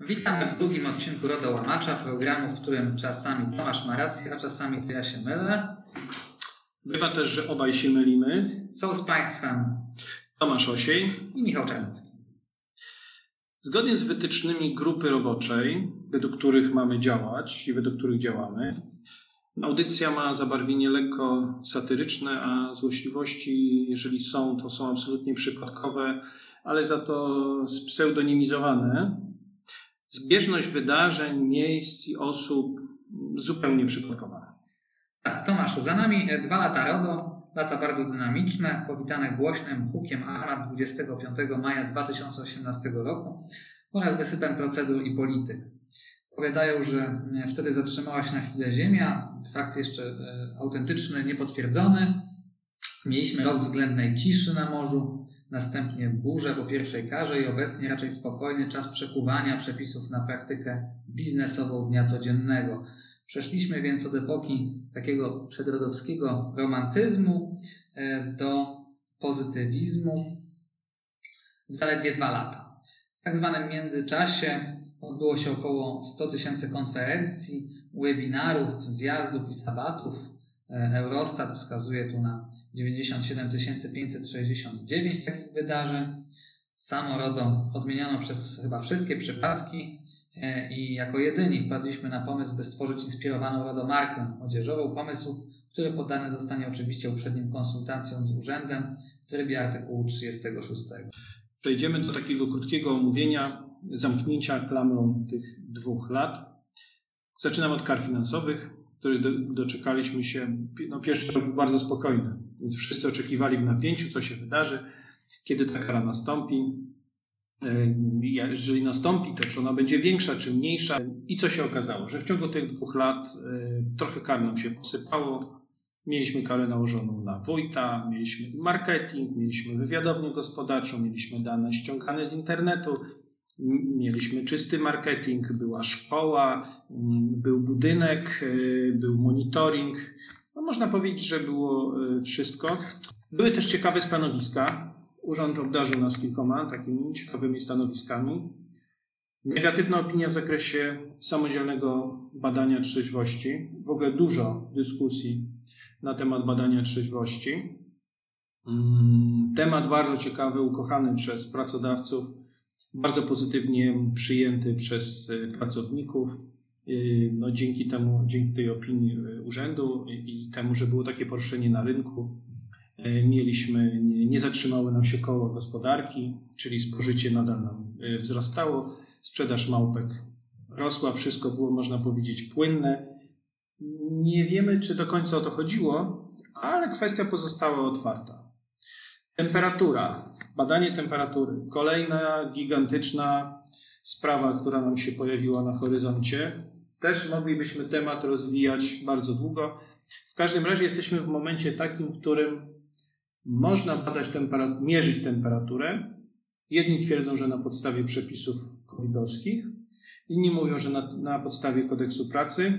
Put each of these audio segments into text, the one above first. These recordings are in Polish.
Witamy w drugim odcinku Rodo Łamacza, programu, w którym czasami Tomasz ma rację, a czasami to ja się mylę. Bywa też, że obaj się mylimy. Są z Państwem Tomasz Osiej. i Michał Czarnecki. Zgodnie z wytycznymi grupy roboczej, według których mamy działać i według których działamy, audycja ma zabarwienie lekko satyryczne, a złośliwości, jeżeli są, to są absolutnie przypadkowe, ale za to spseudonimizowane. Zbieżność wydarzeń, miejsc i osób zupełnie przypadkowa. Tak, Tomaszu, za nami e, dwa lata RODO, lata bardzo dynamiczne, powitane głośnym hukiem Armat 25 maja 2018 roku oraz wysypem procedur i polityk. Powiadają, że e, wtedy zatrzymała się na chwilę Ziemia, fakt jeszcze e, autentyczny, niepotwierdzony. Mieliśmy rok względnej ciszy na morzu, następnie burze po pierwszej karze i obecnie raczej spokojny czas przekuwania przepisów na praktykę biznesową dnia codziennego. Przeszliśmy więc od epoki takiego przedrodowskiego romantyzmu e, do pozytywizmu w zaledwie dwa lata. W tak zwanym międzyczasie odbyło się około 100 tysięcy konferencji, webinarów, zjazdów i sabatów. E, Eurostat wskazuje tu na 97 569 takich wydarzeń. Samo RODO odmieniono przez chyba wszystkie przypadki e, i jako jedyni wpadliśmy na pomysł, by stworzyć inspirowaną RODO markę odzieżową. Pomysł, który poddany zostanie oczywiście uprzednim konsultacjom z urzędem w trybie artykułu 36. Przejdziemy do takiego krótkiego omówienia zamknięcia klamrą tych dwóch lat. Zaczynam od kar finansowych, których do, doczekaliśmy się. No, pierwszy rok był bardzo spokojny, więc wszyscy oczekiwali w napięciu, co się wydarzy, kiedy ta kara nastąpi. E, Jeżeli nastąpi, to czy ona będzie większa, czy mniejsza. I co się okazało? Że w ciągu tych dwóch lat e, trochę kar nam się posypało. Mieliśmy karę nałożoną na wójta, mieliśmy marketing, mieliśmy wywiadownię gospodarczą, mieliśmy dane ściągane z internetu, mieliśmy czysty marketing, była szkoła, był budynek, y, był monitoring. No można powiedzieć, że było y, wszystko. Były też ciekawe stanowiska. Urząd obdarzył nas kilkoma takimi ciekawymi stanowiskami. Negatywna opinia w zakresie samodzielnego badania trzeźwości. W ogóle dużo dyskusji na temat badania trzeźwości. Mm, Temat bardzo ciekawy, ukochany przez pracodawców, bardzo pozytywnie przyjęty przez y, pracowników. Y, No, dzięki temu, dzięki tej opinii y, urzędu i temu, że było takie poruszenie na rynku, y, mieliśmy, nie, zatrzymały nam się koło gospodarki, czyli spożycie nadal nam wzrastało, sprzedaż małpek rosła, wszystko było, można powiedzieć, płynne. Nie wiemy, czy do końca o to chodziło, ale kwestia pozostała otwarta. Temperatura, badanie temperatury. Kolejna gigantyczna sprawa, która nam się pojawiła na horyzoncie. Też moglibyśmy temat rozwijać bardzo długo. W każdym razie jesteśmy w momencie takim, w którym można badać tempera- mierzyć temperaturę. Jedni twierdzą, że na podstawie przepisów covidowskich, inni mówią, że na, na podstawie kodeksu pracy.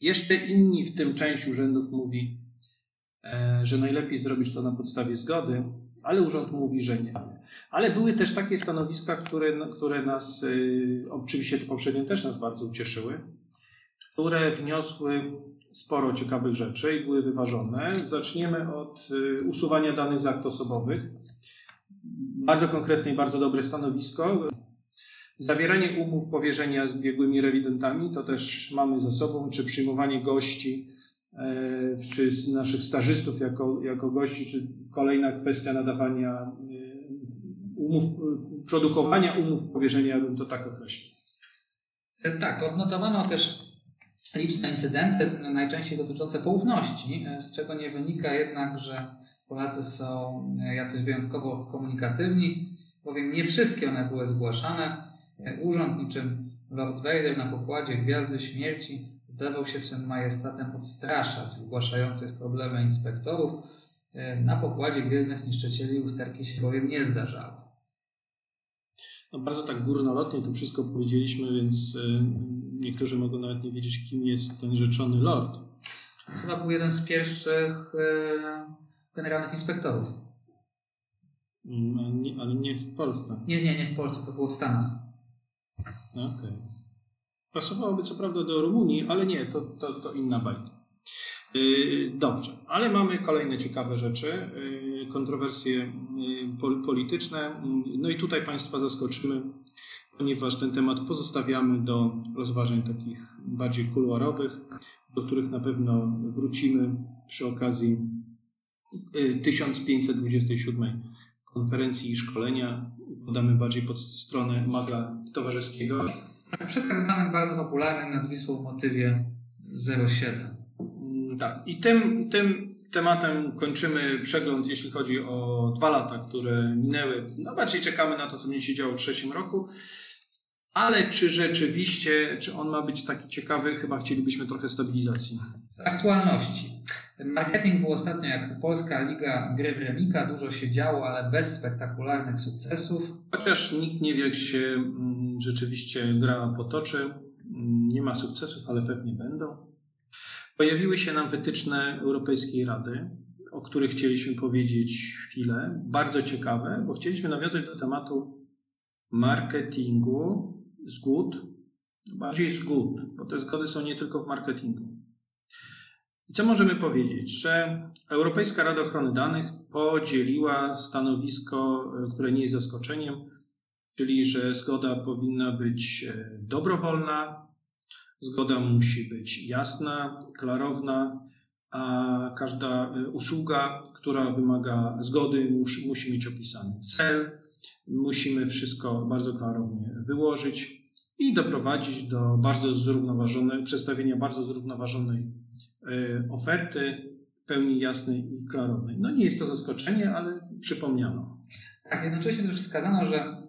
Jeszcze inni, w tym część urzędów, mówi, e, że najlepiej zrobić to na podstawie zgody, ale urząd mówi, że nie. Ale były też takie stanowiska, które, które nas, y, oczywiście te poprzednie też nas bardzo ucieszyły, które wniosły sporo ciekawych rzeczy i były wyważone. Zaczniemy od y, usuwania danych z akt osobowych. Bardzo konkretne i bardzo dobre stanowisko. Zawieranie umów powierzenia z biegłymi rewidentami, to też mamy za sobą, czy przyjmowanie gości, czy z naszych stażystów jako, jako gości, czy kolejna kwestia nadawania e, umów, e, produkowania umów powierzenia, ja bym to tak określił. E, Tak, odnotowano też liczne incydenty, najczęściej dotyczące poufności, e, z czego nie wynika jednak, że Polacy są e, jacyś wyjątkowo komunikatywni, bowiem nie wszystkie one były zgłaszane. E, Urząd niczym Lord Vader na pokładzie Gwiazdy Śmierci zdawał się swym majestatem odstraszać zgłaszających problemy inspektorów. E, Na pokładzie Gwiezdnych Niszczycieli usterki się bowiem nie zdarzały. No bardzo tak górnolotnie to wszystko powiedzieliśmy, więc e, niektórzy mogą nawet nie wiedzieć, kim jest ten rzeczony lord. Chyba był jeden z pierwszych e, generalnych inspektorów. Mm, nie- Ale nie w Polsce. Nie, nie, nie w Polsce, to było w Stanach. Okej. Pasowałoby co prawda do Rumunii, ale nie, to, to, to inna bajka. Yy, Dobrze, ale mamy kolejne ciekawe rzeczy, yy, kontrowersje pol- polityczne. No i tutaj Państwa zaskoczymy, ponieważ ten temat pozostawiamy do rozważań takich bardziej kuluarowych, do których na pewno wrócimy przy okazji yy, 1527 konferencji i szkolenia. Podamy bardziej pod stronę magla towarzyskiego. Przed tak zwanym bardzo popularnym nad Wisłą motywie 07. Mm, Tak, i tym, tym tematem kończymy przegląd, jeśli chodzi o dwa lata, które minęły. No bardziej czekamy na to, co będzie się działo w trzecim roku. Ale czy rzeczywiście, czy on ma być taki ciekawy? Chyba chcielibyśmy trochę stabilizacji. Z aktualności. Marketing był ostatnio jak Polska Liga Gry w Remika. Dużo się działo, ale bez spektakularnych sukcesów. Chociaż nikt nie wie, jak się mm, rzeczywiście gra potoczy. Mm, Nie ma sukcesów, ale pewnie będą. Pojawiły się nam wytyczne Europejskiej Rady, o których chcieliśmy powiedzieć chwilę. Bardzo ciekawe, bo chcieliśmy nawiązać do tematu marketingu, zgód, bardziej zgód, bo te zgody są nie tylko w marketingu. I co możemy powiedzieć? Że Europejska Rada Ochrony Danych podzieliła stanowisko, e, które nie jest zaskoczeniem, czyli że zgoda powinna być e, dobrowolna, zgoda musi być jasna, klarowna, a każda e, usługa, która wymaga zgody, musi, musi mieć opisany cel, musimy wszystko bardzo klarownie wyłożyć i doprowadzić do bardzo zrównoważonej, przedstawienia bardzo zrównoważonej oferty, w pełni jasnej i klarownej. No nie jest to zaskoczenie, ale przypomniano. Tak, jednocześnie też wskazano, że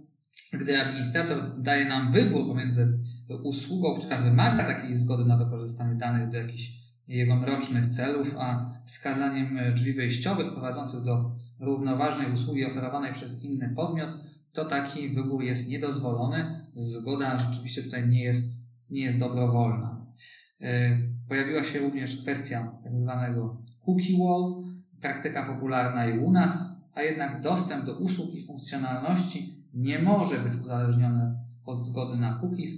gdy administrator daje nam wybór pomiędzy usługą, która wymaga takiej zgody na wykorzystanie danych do jakichś jego mrocznych celów, a wskazaniem drzwi wejściowych prowadzących do równoważnej usługi oferowanej przez inny podmiot, to taki wybór jest niedozwolony. Zgoda rzeczywiście tutaj nie jest, nie jest dobrowolna. Yy, Pojawiła się również kwestia tak zwanego cookie wall, praktyka popularna i u nas, a jednak dostęp do usług i funkcjonalności nie może być uzależniony od zgody na cookies.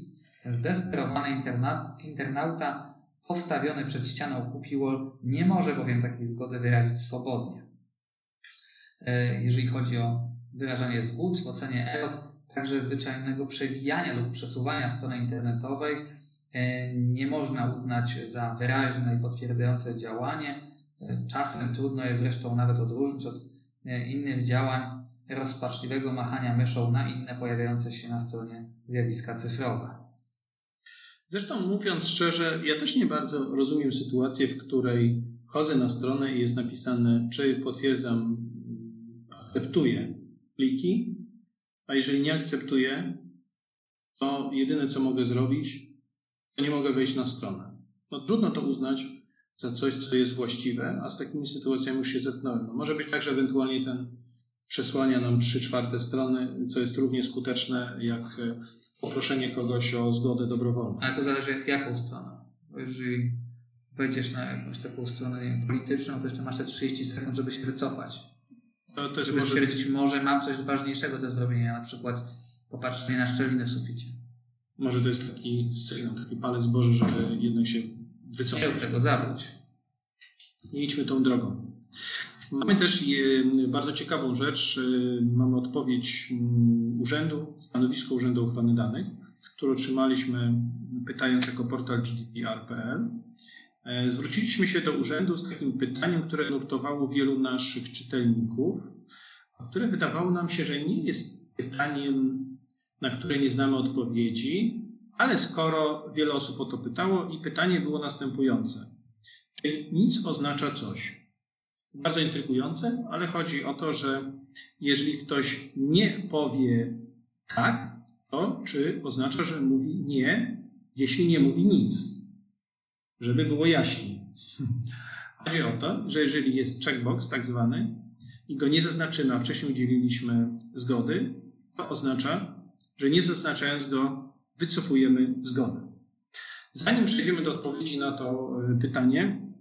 Zdesperowany interna internauta postawiony przed ścianą cookie wall nie może bowiem takiej zgody wyrazić swobodnie. E, Jeżeli chodzi o wyrażanie zgód w ocenie EROT, także zwyczajnego przewijania lub przesuwania strony internetowej e, można uznać za wyraźne i potwierdzające działanie. E, Czasem trudno jest zresztą nawet odróżnić od e, innych działań rozpaczliwego machania myszą na inne pojawiające się na stronie zjawiska cyfrowe. Zresztą mówiąc szczerze, ja też nie bardzo rozumiem sytuację, w której chodzę na stronę i jest napisane, czy potwierdzam, akceptuję pliki, a jeżeli nie akceptuję, to jedyne co mogę zrobić, nie mogę wejść na stronę. No trudno to uznać za coś, co jest właściwe, a z takimi sytuacjami już się zetknąłem. No, może być tak, że ewentualnie ten przesłania nam trzy czwarte strony, co jest równie skuteczne jak e, poproszenie kogoś o zgodę dobrowolną. Ale to zależy jak, jaką stronę. Bo jeżeli wejdziesz na jakąś taką stronę nie polityczną, to jeszcze masz te 30 sekund, żeby się wycofać. To, to jest Żeby może, stwierdzić, może mam coś ważniejszego do zrobienia, na przykład popatrzenie na szczeliny w suficie. Może to jest taki sygnał, taki palec Boży, żeby jednak się Nie wycofać. rób tego, zawróć. Nie idźmy tą drogą. Mamy też e, bardzo ciekawą rzecz. E, Mamy odpowiedź mm, urzędu, stanowisko Urzędu Ochrony Danych, które otrzymaliśmy pytając jako portal GDPR.pl. E, Zwróciliśmy się do urzędu z takim pytaniem, które nurtowało wielu naszych czytelników, które wydawało nam się, że nie jest pytaniem, na które nie znamy odpowiedzi, ale skoro wiele osób o to pytało i pytanie było następujące. Czy nic oznacza coś? Bardzo intrygujące, ale chodzi o to, że jeżeli ktoś nie powie tak, to czy oznacza, że mówi nie, jeśli nie mówi nic? Żeby było jaśniej. Chodzi o to, że jeżeli jest checkbox tak zwany i go nie zaznaczymy, a wcześniej udzieliliśmy zgody, to oznacza, że nie zaznaczając go, wycofujemy zgodę. Zanim przejdziemy do odpowiedzi na to e, pytanie,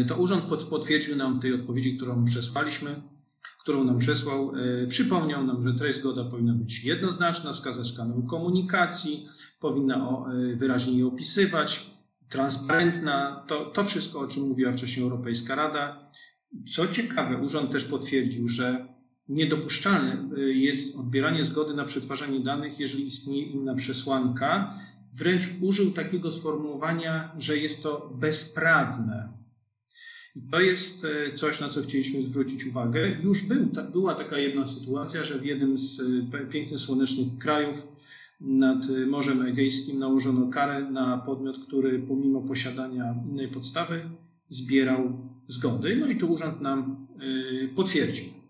e, to urząd pot- potwierdził nam w tej odpowiedzi, którą przesłaliśmy, którą nam przesłał, e, przypomniał nam, że treść zgoda powinna być jednoznaczna, wskazać kanał komunikacji, powinna wyraźnie je opisywać, transparentna. To, to wszystko, o czym mówiła wcześniej Europejska Rada. Co ciekawe, urząd też potwierdził, że niedopuszczalne y, jest odbieranie zgody na przetwarzanie danych, jeżeli istnieje inna przesłanka. Wręcz użył takiego sformułowania, że jest to bezprawne. I to jest y, coś, na co chcieliśmy zwrócić uwagę. Już był, ta, była taka jedna sytuacja, że w jednym z y, pięknych, słonecznych krajów nad Morzem Egejskim nałożono karę na podmiot, który pomimo posiadania innej podstawy zbierał zgody. No i tu urząd nam potwierdził.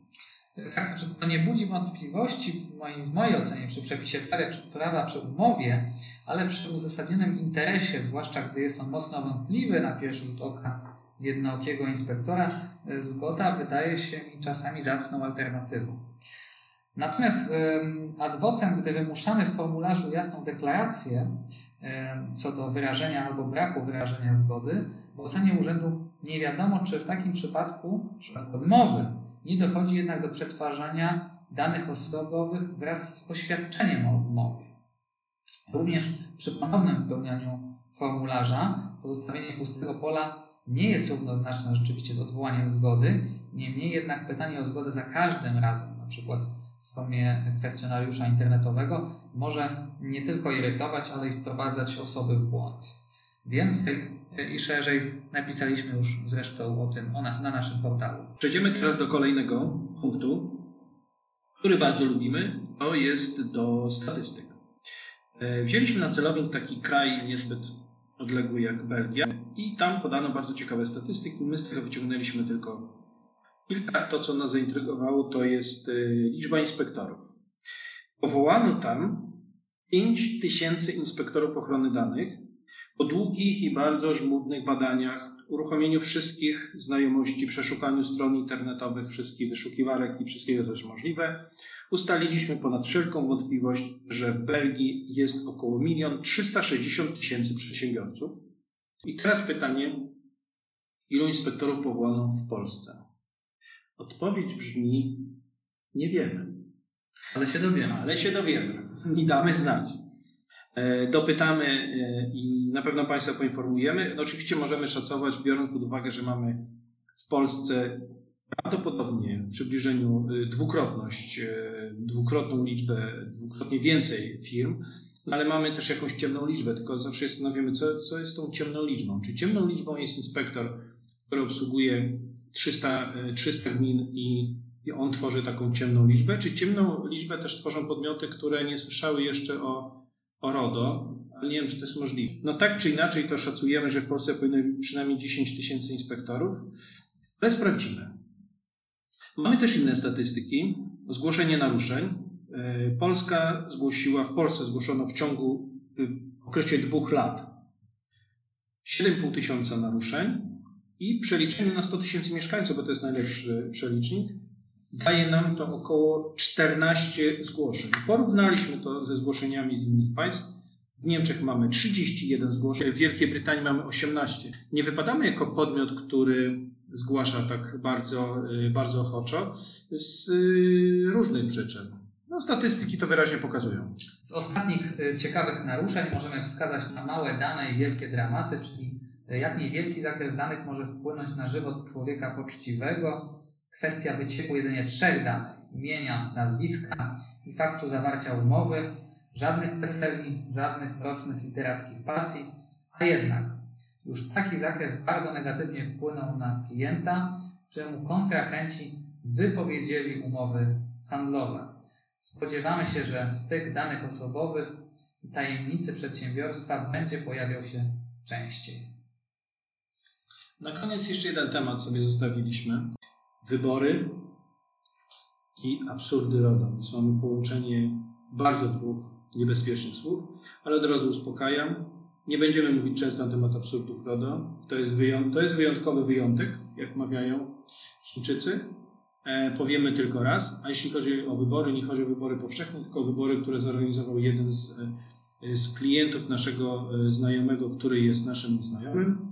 Tak, znaczy to nie budzi wątpliwości w mojej, w mojej ocenie przy przepisie prawa, prawa przy umowie, ale przy uzasadnionym interesie, zwłaszcza gdy jest on mocno wątpliwy na pierwszy rzut oka jednookiego inspektora, zgoda wydaje się mi czasami zacną alternatywą. Natomiast ad vocem, gdy wymuszamy w formularzu jasną deklarację co do wyrażenia albo braku wyrażenia zgody, w ocenie urzędu nie wiadomo, czy w takim przypadku, w przypadku odmowy, nie dochodzi jednak do przetwarzania danych osobowych wraz z oświadczeniem o odmowie. Również przy ponownym wypełnianiu formularza pozostawienie pustego pola nie jest równoznaczne rzeczywiście z odwołaniem zgody, niemniej jednak pytanie o zgodę za każdym razem, na przykład w formie kwestionariusza internetowego, może nie tylko irytować, ale i wprowadzać osoby w błąd. Więcej i szerzej napisaliśmy już zresztą o tym na, na naszym portalu. Przejdziemy teraz do kolejnego punktu, który bardzo lubimy. To jest do statystyk. E, wzięliśmy na celownik taki kraj niezbyt odległy jak Belgia i tam podano bardzo ciekawe statystyki. My z tego wyciągnęliśmy tylko kilka. To, co nas zaintrygowało, to jest e, liczba inspektorów. Powołano tam 5 tysięcy inspektorów ochrony danych, po długich i bardzo żmudnych badaniach, uruchomieniu wszystkich znajomości, przeszukaniu stron internetowych, wszystkich wyszukiwarek i wszystkiego, co jest możliwe, ustaliliśmy ponad wszelką wątpliwość, że w Belgii jest około 1 360 tysięcy przedsiębiorców. I teraz pytanie, ilu inspektorów powołano w Polsce? Odpowiedź brzmi, nie wiemy. Ale się dowiemy. Ale się dowiemy i damy znać. E, dopytamy e, i na pewno Państwa poinformujemy. No oczywiście możemy szacować, biorąc pod uwagę, że mamy w Polsce prawdopodobnie w przybliżeniu e, dwukrotność, dwukrotną liczbę, dwukrotnie więcej firm, ale mamy też jakąś ciemną liczbę, tylko zawsze zastanawiamy, co, co jest tą ciemną liczbą. Czy ciemną liczbą jest inspektor, który obsługuje 300, 300 gmin i, i on tworzy taką ciemną liczbę, czy ciemną liczbę też tworzą podmioty, które nie słyszały jeszcze o o RODO, ale nie wiem, czy to jest możliwe. No tak czy inaczej to szacujemy, że w Polsce powinno być przynajmniej 10 tysięcy inspektorów, ale sprawdzimy. Mamy też inne statystyki. Zgłoszenie naruszeń. E, Polska zgłosiła, w Polsce zgłoszono w ciągu w okresie dwóch lat 7,5 tysiąca naruszeń i przeliczenie na 100 tysięcy mieszkańców, bo to jest najlepszy przelicznik, daje nam to około 14 zgłoszeń. Porównaliśmy to ze zgłoszeniami z innych państw. W Niemczech mamy 31 zgłoszeń, w Wielkiej Brytanii mamy 18. Nie wypadamy jako podmiot, który zgłasza tak bardzo, y, bardzo ochoczo z y, różnych przyczyn. No, statystyki to wyraźnie pokazują. Z ostatnich y, ciekawych naruszeń możemy wskazać na małe dane i wielkie dramaty, czyli jak niewielki zakres danych może wpłynąć na żywot człowieka poczciwego, kwestia wycieku jedynie trzech danych imienia, nazwiska i faktu zawarcia umowy, żadnych weseli, żadnych rocznych literackich pasji, a jednak już taki zakres bardzo negatywnie wpłynął na klienta, czemu kontrahenci wypowiedzieli umowy handlowe. Spodziewamy się, że tych danych osobowych i tajemnicy przedsiębiorstwa będzie pojawiał się częściej. Na koniec jeszcze jeden temat sobie zostawiliśmy wybory i absurdy RODO. Więc mamy połączenie bardzo dwóch niebezpiecznych słów, ale od razu uspokajam. Nie będziemy mówić często na temat absurdów RODO. To jest, wyjąt, to jest wyjątkowy wyjątek, jak mawiają Chińczycy. E, powiemy tylko raz. A jeśli chodzi o wybory, nie chodzi o wybory powszechne, tylko o wybory, które zorganizował jeden z, e, z klientów naszego e, znajomego, który jest naszym znajomym.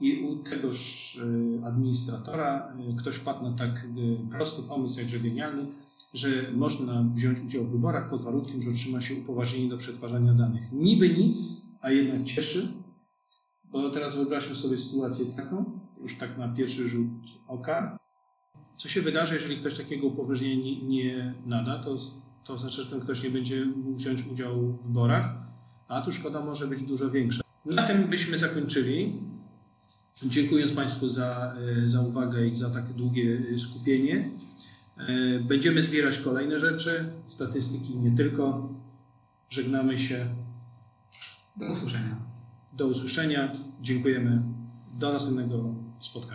I u tegoż y, administratora y, ktoś wpadł na tak y, prosty pomysł, jakże genialny, że można wziąć udział w wyborach pod warunkiem, że otrzyma się upoważnienie do przetwarzania danych. Niby nic, a jednak cieszy, bo teraz wyobraźmy sobie sytuację taką, już tak na pierwszy rzut oka. Co się wydarzy, jeżeli ktoś takiego upoważnienia nie, nie nada, to, to znaczy, że ten ktoś nie będzie mógł wziąć udziału w wyborach, a tu szkoda może być dużo większa. Na tym byśmy zakończyli. Dziękując Państwu za, e, za uwagę i za takie długie e, skupienie. E, Będziemy zbierać kolejne rzeczy, statystyki nie tylko. Żegnamy się. Do usłyszenia. Do usłyszenia. Dziękujemy. Do następnego spotkania.